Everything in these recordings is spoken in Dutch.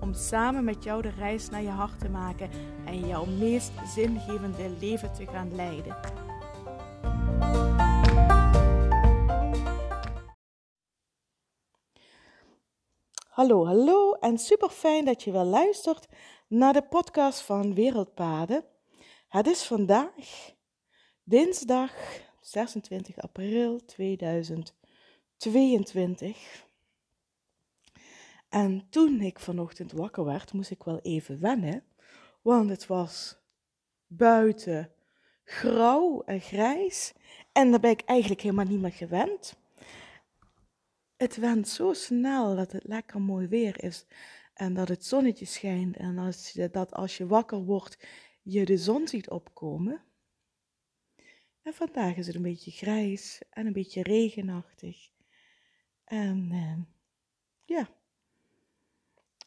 Om samen met jou de reis naar je hart te maken en jouw meest zingevende leven te gaan leiden. Hallo, hallo en super fijn dat je wel luistert naar de podcast van Wereldpaden. Het is vandaag dinsdag 26 april 2022. En toen ik vanochtend wakker werd, moest ik wel even wennen, want het was buiten grauw en grijs en daar ben ik eigenlijk helemaal niet meer gewend. Het went zo snel dat het lekker mooi weer is en dat het zonnetje schijnt en als je, dat als je wakker wordt je de zon ziet opkomen. En vandaag is het een beetje grijs en een beetje regenachtig. En uh, ja,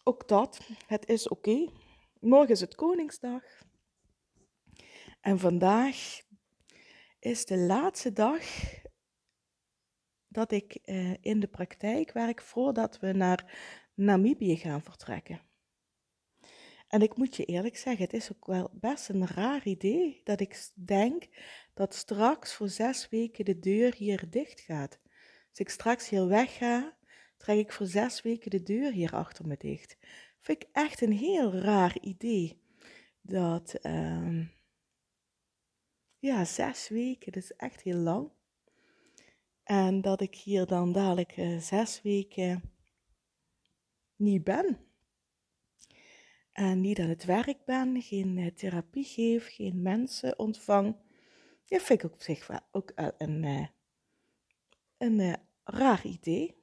ook dat, het is oké. Morgen is het Koningsdag. En vandaag is de laatste dag dat ik uh, in de praktijk werk voordat we naar Namibië gaan vertrekken. En ik moet je eerlijk zeggen, het is ook wel best een raar idee dat ik denk dat straks voor zes weken de deur hier dicht gaat. Als ik straks hier wegga, trek ik voor zes weken de deur hier achter me dicht. Vind ik echt een heel raar idee. Dat, uh, ja, zes weken, dat is echt heel lang. En dat ik hier dan dadelijk uh, zes weken niet ben. En niet aan het werk ben, geen uh, therapie geef, geen mensen ontvang. Ja, vind ik op zich wel ook een, uh, een raar idee.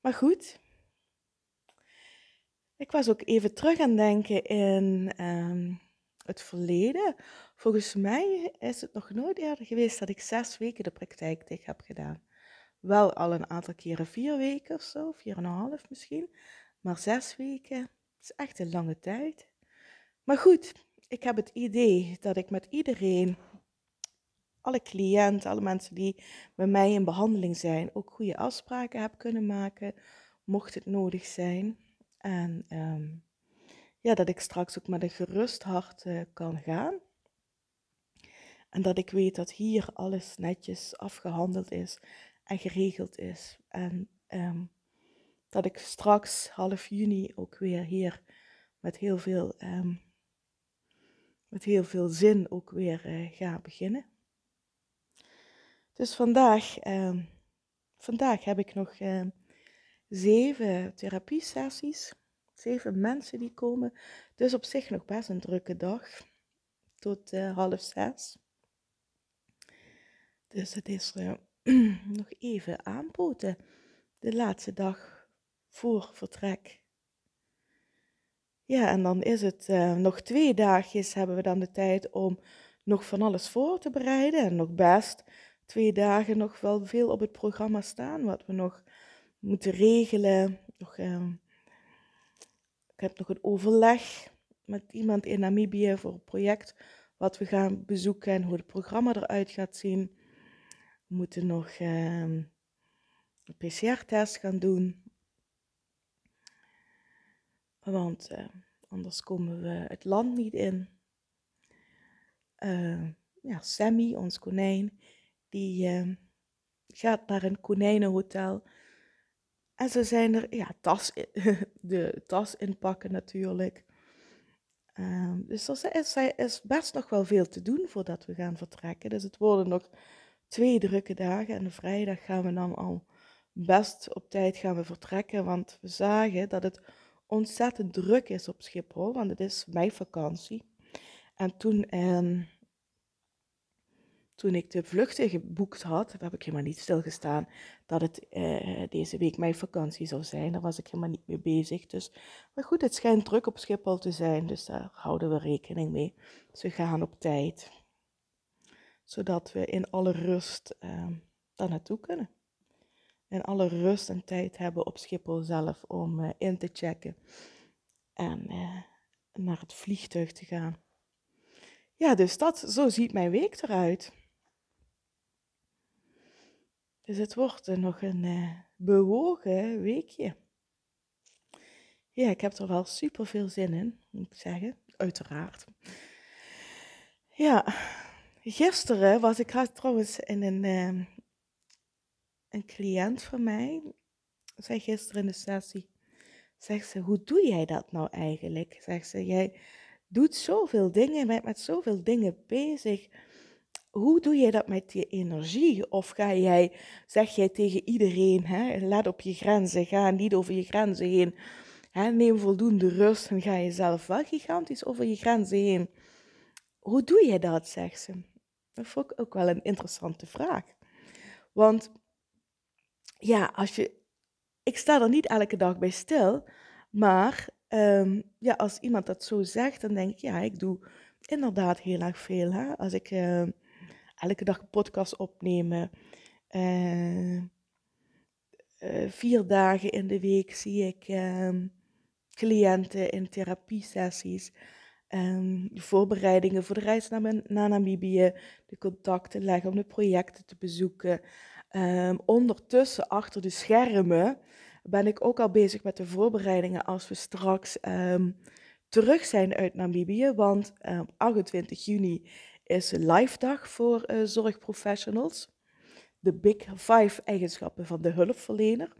Maar goed, ik was ook even terug aan denken in um, het verleden. Volgens mij is het nog nooit eerder geweest dat ik zes weken de praktijk dicht heb gedaan. Wel al een aantal keren vier weken of zo, vier en een half misschien. Maar zes weken is echt een lange tijd. Maar goed, ik heb het idee dat ik met iedereen, alle cliënten, alle mensen die met mij in behandeling zijn, ook goede afspraken heb kunnen maken mocht het nodig zijn. En um, ja, dat ik straks ook met een gerust hart uh, kan gaan. En dat ik weet dat hier alles netjes afgehandeld is en geregeld is. En um, dat ik straks half juni ook weer hier met heel veel, um, met heel veel zin ook weer uh, ga beginnen. Dus vandaag, vandaag heb ik nog zeven therapiesessies, zeven mensen die komen. Dus op zich nog best een drukke dag, tot uh, half zes. Dus het is uh, nog even aanpoten, de laatste dag voor vertrek. Ja, en dan is het uh, nog twee dagjes hebben we dan de tijd om nog van alles voor te bereiden. En nog best twee dagen nog wel veel op het programma staan, wat we nog moeten regelen. Nog, uh, ik heb nog een overleg met iemand in Namibië voor een project wat we gaan bezoeken en hoe het programma eruit gaat zien. We moeten nog uh, een PCR-test gaan doen. Want uh, anders komen we het land niet in. Ja, Sammy, ons konijn, die ehm, gaat naar een konijnenhotel en ze zijn er, ja, tas, de tas inpakken natuurlijk. Um, dus er is, is best nog wel veel te doen voordat we gaan vertrekken. Dus het worden nog twee drukke dagen. En vrijdag gaan we dan al best op tijd gaan we vertrekken. Want we zagen dat het ontzettend druk is op Schiphol. Want het is meivakantie. En toen, um, toen ik de vluchten geboekt had, heb ik helemaal niet stilgestaan dat het uh, deze week mijn vakantie zou zijn. Daar was ik helemaal niet mee bezig. Dus, maar goed, het schijnt druk op Schiphol te zijn, dus daar houden we rekening mee. Dus we gaan op tijd, zodat we in alle rust uh, daar naartoe kunnen. En alle rust en tijd hebben op Schiphol zelf om uh, in te checken en naar het vliegtuig te gaan. Ja, dus dat, zo ziet mijn week eruit. Dus het wordt nog een uh, bewogen weekje. Ja, ik heb er wel super veel zin in, moet ik zeggen. Uiteraard. Ja, gisteren was ik trouwens in een, uh, een cliënt van mij. Zei gisteren in de sessie. Zegt ze, hoe doe jij dat nou eigenlijk? Zegt ze, jij doet zoveel dingen, bent met zoveel dingen bezig hoe doe je dat met je energie? Of ga jij, zeg jij tegen iedereen, hè, let op je grenzen, ga niet over je grenzen heen. Hè, neem voldoende rust en ga je zelf wel gigantisch over je grenzen heen. Hoe doe je dat, zegt ze. Dat vond ik ook wel een interessante vraag. Want ja, als je, ik sta er niet elke dag bij stil, maar um, ja, als iemand dat zo zegt, dan denk ik, ja, ik doe inderdaad heel erg veel. Hè? Als ik... Uh, elke dag een podcast opnemen. Uh, uh, vier dagen in de week zie ik uh, cliënten in therapiesessies. Um, de voorbereidingen voor de reis naar, Namibië, de contacten leggen om de projecten te bezoeken. Um, ondertussen, achter de schermen, ben ik ook al bezig met de voorbereidingen als we straks terug zijn uit Namibië. Want 28 juni is live dag voor uh, zorgprofessionals. De Big Five eigenschappen van de hulpverlener.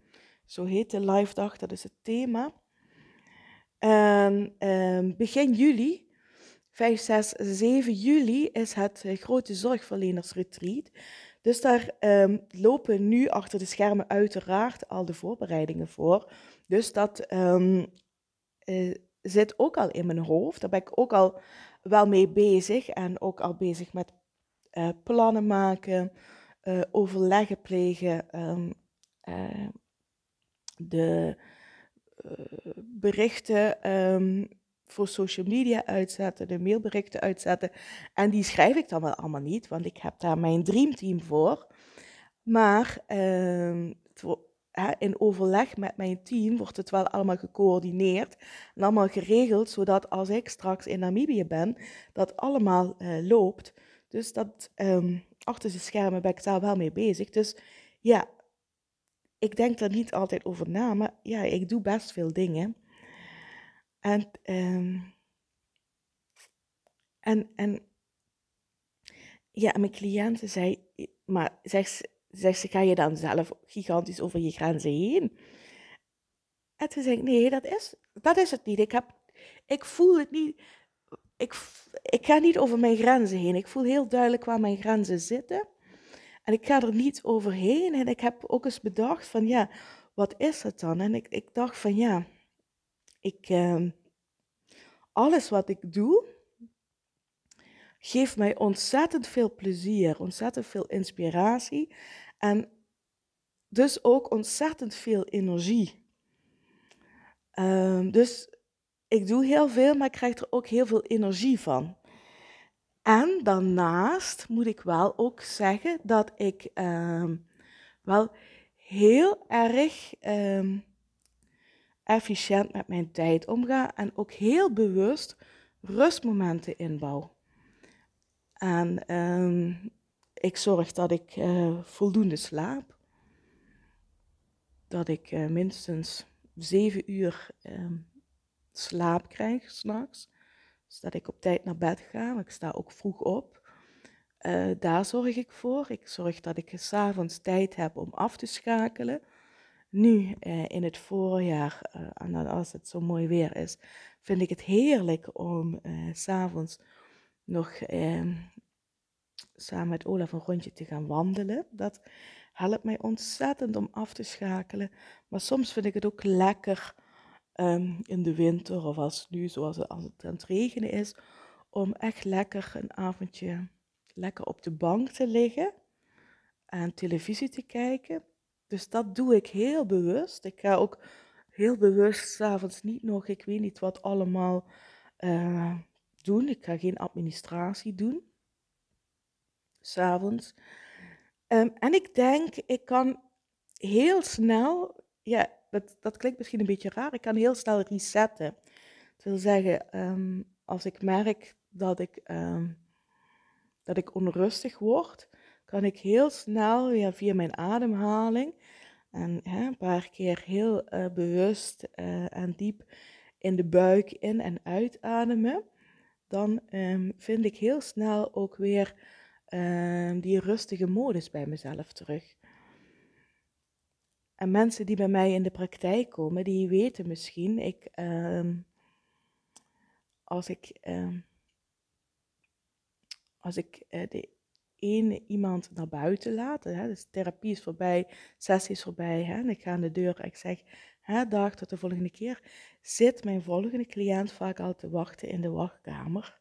Zo heet de live dag, dat is het thema. Uh, begin juli, 5, 6, 7 juli, is het uh, grote zorgverlenersretreat. Dus daar um, lopen nu achter de schermen uiteraard al de voorbereidingen voor. Dus dat um, zit ook al in mijn hoofd. Daar ben ik ook al wel mee bezig en ook al bezig met uh, plannen maken, uh, overleggen plegen, um, uh, de berichten um, voor social media uitzetten, de mailberichten uitzetten. En die schrijf ik dan wel allemaal niet, want ik heb daar mijn dreamteam voor. Maar um, in overleg met mijn team wordt het wel allemaal gecoördineerd en allemaal geregeld, zodat als ik straks in Namibië ben, dat allemaal uh, loopt. Dus dat um, achter de schermen ben ik daar wel mee bezig. Dus ja, ik denk er niet altijd over na, maar ja, ik doe best veel dingen. En, um, en, en ja, mijn cliënten zei, maar zegt zegt ze, ga je dan zelf gigantisch over je grenzen heen? En toen zei ik, nee, dat is, dat is het niet. Ik, heb, ik voel het niet. Ik, ik ga niet over mijn grenzen heen. Ik voel heel duidelijk waar mijn grenzen zitten. En ik ga er niet overheen. En ik heb ook eens bedacht van, ja, wat is het dan? En ik, ik dacht van, ja, ik, uh, alles wat ik doe, geeft mij ontzettend veel plezier, ontzettend veel inspiratie en dus ook ontzettend veel energie. Um, dus ik doe heel veel, maar ik krijg er ook heel veel energie van. En daarnaast moet ik wel ook zeggen dat ik um, wel heel erg um, efficiënt met mijn tijd omga en ook heel bewust rustmomenten inbouw. En ik zorg dat ik uh, voldoende slaap. Dat ik uh, minstens zeven uur uh, slaap krijg s'nachts. Dus dat ik op tijd naar bed ga. Ik sta ook vroeg op. Uh, daar zorg ik voor. Ik zorg dat ik s'avonds tijd heb om af te schakelen. Nu in het voorjaar, als het zo mooi weer is, vind ik het heerlijk om s'avonds nog ehm, samen met Olaf een rondje te gaan wandelen. Dat helpt mij ontzettend om af te schakelen. Maar soms vind ik het ook lekker um, in de winter of als nu, zoals als het aan het regenen is, om echt lekker een avondje lekker op de bank te liggen en televisie te kijken. Dus dat doe ik heel bewust. Ik ga ook heel bewust s'avonds niet nog, ik weet niet wat allemaal uh, doen. Ik ga geen administratie doen. S'avonds. Um, en ik denk, ik kan heel snel, ja, dat, dat klinkt misschien een beetje raar, ik kan heel snel resetten. Dat wil zeggen, um, als ik merk dat ik, um, dat ik onrustig word, kan ik heel snel ja, via mijn ademhaling en een paar keer heel uh, bewust uh, en diep in de buik in- en uitademen, dan vind ik heel snel ook weer um, die rustige modus bij mezelf terug. En mensen die bij mij in de praktijk komen, die weten misschien, ik, um, als ik, als ik uh, de ene iemand naar buiten laat, hè, dus therapie is voorbij, sessie is voorbij, hè, en ik ga aan de deur en ik zeg, hè, dag tot de volgende keer, zit mijn volgende cliënt vaak al te wachten in de wachtkamer.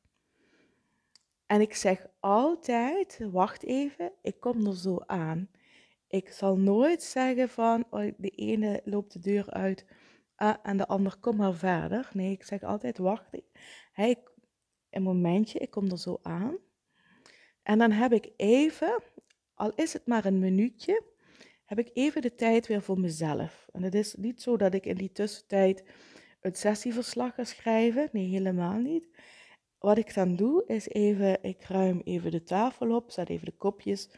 En ik zeg altijd, wacht even, ik kom er zo aan. Ik zal nooit zeggen van, oh, de ene loopt de deur uit ah, en de ander kom maar verder. Nee, ik zeg altijd, wacht, hey, een momentje, ik kom er zo aan. En dan heb ik even, al is het maar een minuutje, heb ik even de tijd weer voor mezelf. En het is niet zo dat ik in die tussentijd een sessieverslag ga schrijven. Nee, helemaal niet. Wat ik dan doe, is even, ik ruim even de tafel op, zet even de kopjes,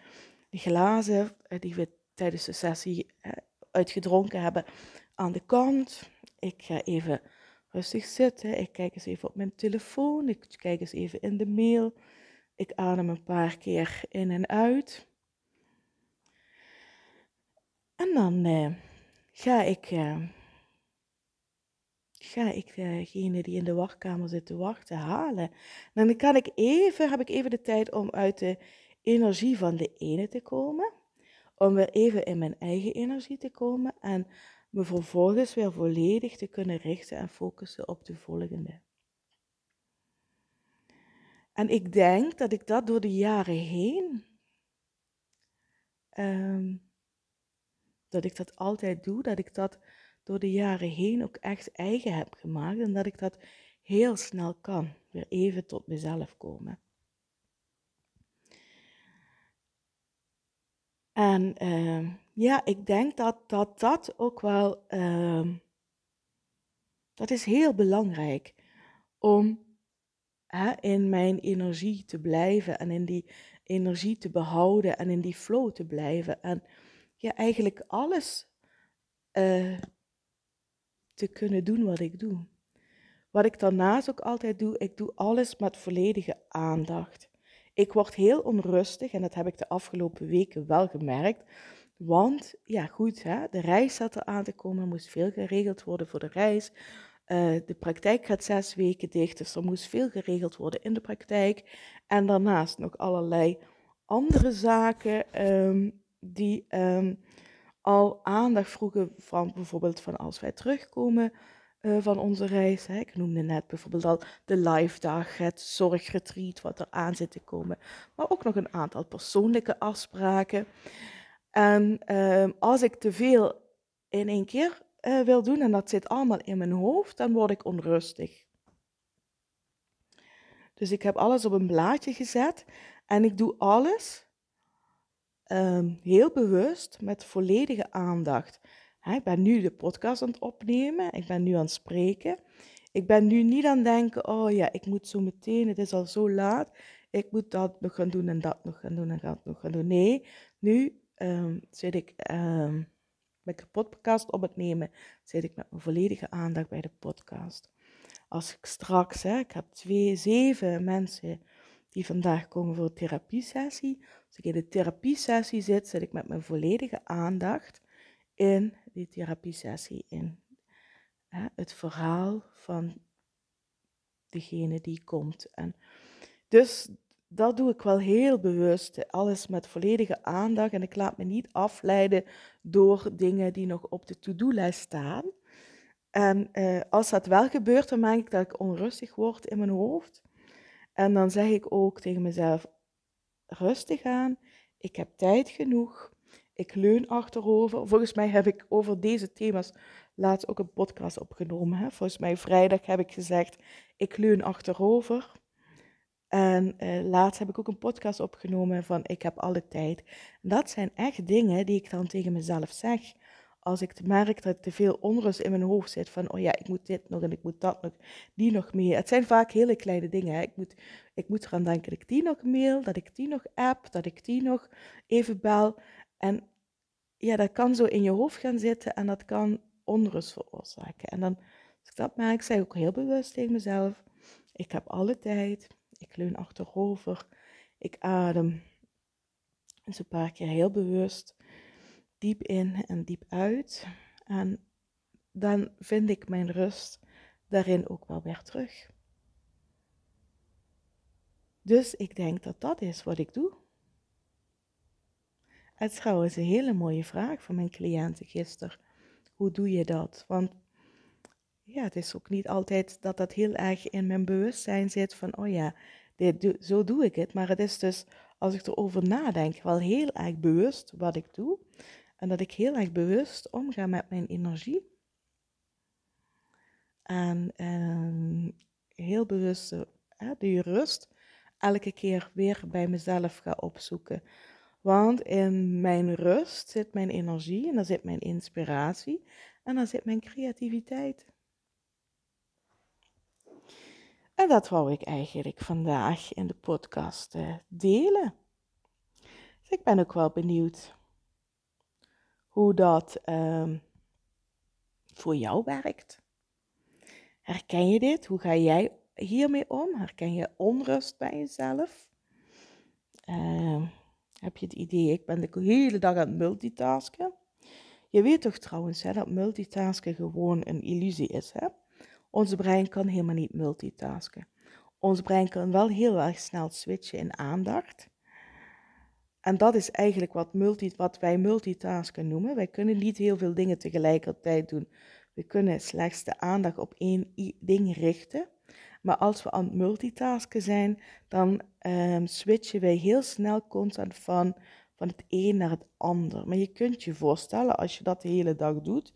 de glazen eh, die we tijdens de sessie eh, uitgedronken hebben aan de kant. Ik ga even rustig zitten. Ik kijk eens even op mijn telefoon. Ik kijk eens even in de mail. Ik adem een paar keer in en uit. En dan uh, ga ik, uh, ga ik degene die in de wachtkamer zit te wachten halen. En dan kan ik even, heb ik even de tijd om uit de energie van de ene te komen. Om weer even in mijn eigen energie te komen. En me vervolgens weer volledig te kunnen richten en focussen op de volgende. En ik denk dat ik dat door de jaren heen, um, dat ik dat altijd doe, dat ik dat door de jaren heen ook echt eigen heb gemaakt en dat ik dat heel snel kan, weer even tot mezelf komen. En uh, ja, ik denk dat dat, dat ook wel, uh, dat is heel belangrijk om in mijn energie te blijven en in die energie te behouden en in die flow te blijven. En ja, eigenlijk alles uh, te kunnen doen wat ik doe. Wat ik daarnaast ook altijd doe, ik doe alles met volledige aandacht. Ik word heel onrustig en dat heb ik de afgelopen weken wel gemerkt. Want ja, goed, hè, de reis zat er aan te komen, er moest veel geregeld worden voor de reis. Uh, de praktijk gaat zes weken dicht, dus er moest veel geregeld worden in de praktijk. En daarnaast nog allerlei andere zaken um, die um, al aandacht vroegen van bijvoorbeeld van als wij terugkomen uh, van onze reis. Hè. Ik noemde net bijvoorbeeld al de live dag, het zorgretreat wat er aan zit te komen. Maar ook nog een aantal persoonlijke afspraken. En uh, als ik te veel in één keer uh, wil doen en dat zit allemaal in mijn hoofd, dan word ik onrustig. Dus ik heb alles op een blaadje gezet en ik doe alles um, heel bewust met volledige aandacht. ik ben nu de podcast aan het opnemen, ik ben nu aan het spreken. Ik ben nu niet aan het denken, oh ja, ik moet zo meteen, het is al zo laat, ik moet dat nog gaan doen en dat nog gaan doen en dat nog gaan doen. Nee, nu um, zit ik met de podcast op het nemen, zit ik met mijn volledige aandacht bij de podcast. Als ik straks, ik heb twee, zeven mensen die vandaag komen voor een therapiesessie. Als ik in de therapiesessie zit, zit ik met mijn volledige aandacht in die therapiesessie, in hè, het verhaal van degene die komt. En dus dat doe ik wel heel bewust. Alles met volledige aandacht. En ik laat me niet afleiden door dingen die nog op de to-do-lijst staan. En eh, als dat wel gebeurt, dan merk ik dat ik onrustig word in mijn hoofd. En dan zeg ik ook tegen mezelf: rustig aan. Ik heb tijd genoeg. Ik leun achterover. Volgens mij heb ik over deze thema's laatst ook een podcast opgenomen. Hè? Volgens mij vrijdag heb ik gezegd, ik leun achterover. En uh, laatst heb ik ook een podcast opgenomen van ik heb alle tijd. dat zijn echt dingen die ik dan tegen mezelf zeg. Als ik merk dat te veel onrust in mijn hoofd zit van, oh ja, ik moet dit nog en ik moet dat nog, die nog meer. Het zijn vaak hele kleine dingen. Hè. Ik, moet, ik moet eraan denken dat ik die nog mail, dat ik die nog app, dat ik die nog even bel. En ja, dat kan zo in je hoofd gaan zitten en dat kan onrust veroorzaken. En dan, als ik dat merk, zeg ik ook heel bewust tegen mezelf, ik heb alle tijd, ik leun achterover, ik adem. Dus een paar keer heel bewust, diep in en diep uit. En dan vind ik mijn rust daarin ook wel weer terug. Dus ik denk dat dat is wat ik doe. Het is trouwens een hele mooie vraag van mijn cliënten gisteren. Hoe doe je dat? Want ja, het is ook niet altijd dat dat heel erg in mijn bewustzijn zit van, oh ja, dit, zo doe ik het. Maar het is dus, als ik erover nadenk, wel heel erg bewust wat ik doe. En dat ik heel erg bewust omga met mijn energie. En, en heel bewust die rust elke keer weer bij mezelf ga opzoeken. Want in mijn rust zit mijn energie en daar zit mijn inspiratie en daar zit mijn creativiteit. En dat wou ik eigenlijk vandaag in de podcast uh, delen. Dus ik ben ook wel benieuwd hoe dat uh, voor jou werkt. Herken je dit? Hoe ga jij hiermee om? Herken je onrust bij jezelf? Uh, heb je het idee, ik ben de hele dag aan het multitasken? Je weet toch trouwens hè, dat multitasken gewoon een illusie is. Hè? Ons brein kan helemaal niet multitasken. Ons brein kan wel heel erg snel switchen in aandacht. En dat is eigenlijk wat, multi, wat wij multitasken noemen. Wij kunnen niet heel veel dingen tegelijkertijd doen. We kunnen slechts de aandacht op één ding richten. Maar als we aan het multitasken zijn, dan um, switchen wij heel snel constant van, van het een naar het ander. Maar je kunt je voorstellen, als je dat de hele dag doet,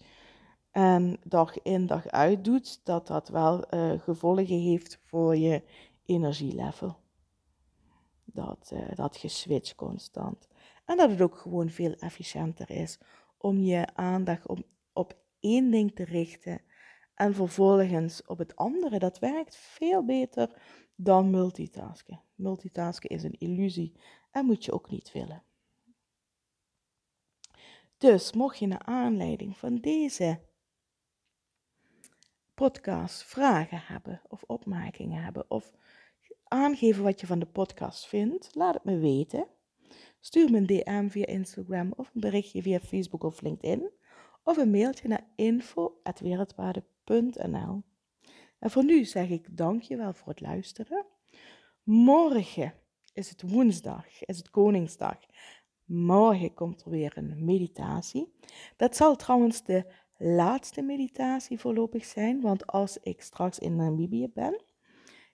en dag in dag uit doet, dat dat wel uh, gevolgen heeft voor je energielevel. Dat, uh, dat geswitcht constant. En dat het ook gewoon veel efficiënter is om je aandacht op, op één ding te richten en vervolgens op het andere. Dat werkt veel beter dan multitasken. Multitasken is een illusie en moet je ook niet willen. Dus mocht je naar aanleiding van deze podcast vragen hebben of opmerkingen hebben of aangeven wat je van de podcast vindt, laat het me weten. Stuur me een DM via Instagram of een berichtje via Facebook of LinkedIn of een mailtje naar info.wereldwaarde.nl. En voor nu zeg ik dankjewel voor het luisteren. Morgen is het woensdag, is het Koningsdag. Morgen komt er weer een meditatie. Dat zal trouwens de laatste meditatie voorlopig zijn, want als ik straks in Namibië ben,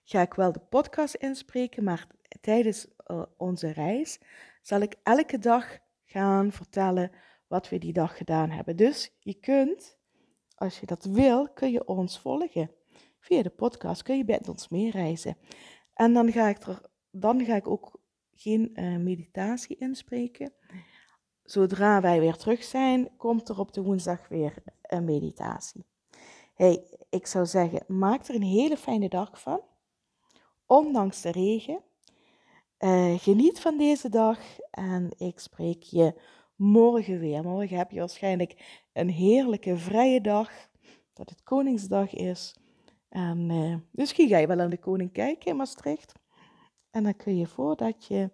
ga ik wel de podcast inspreken, maar tijdens uh, onze reis zal ik elke dag gaan vertellen wat we die dag gedaan hebben. Dus je kunt, als je dat wil, kun je ons volgen. Via de podcast kun je bij ons meereizen. En dan ga ik, er, dan ga ik ook geen uh, meditatie inspreken. Zodra wij weer terug zijn, komt er op de woensdag weer een meditatie. Hey, ik zou zeggen, maak er een hele fijne dag van. Ondanks de regen. Uh, geniet van deze dag en ik spreek je morgen weer. Morgen heb je waarschijnlijk een heerlijke vrije dag, dat het Koningsdag is. En uh, ga je wel aan de koning kijken in Maastricht. En dan kun je voordat je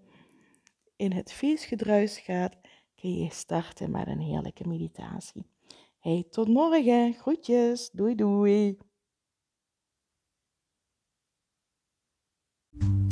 in het feestgedruis gaat, kun je starten met een heerlijke meditatie. Hey, tot morgen. Groetjes. Doei doei. you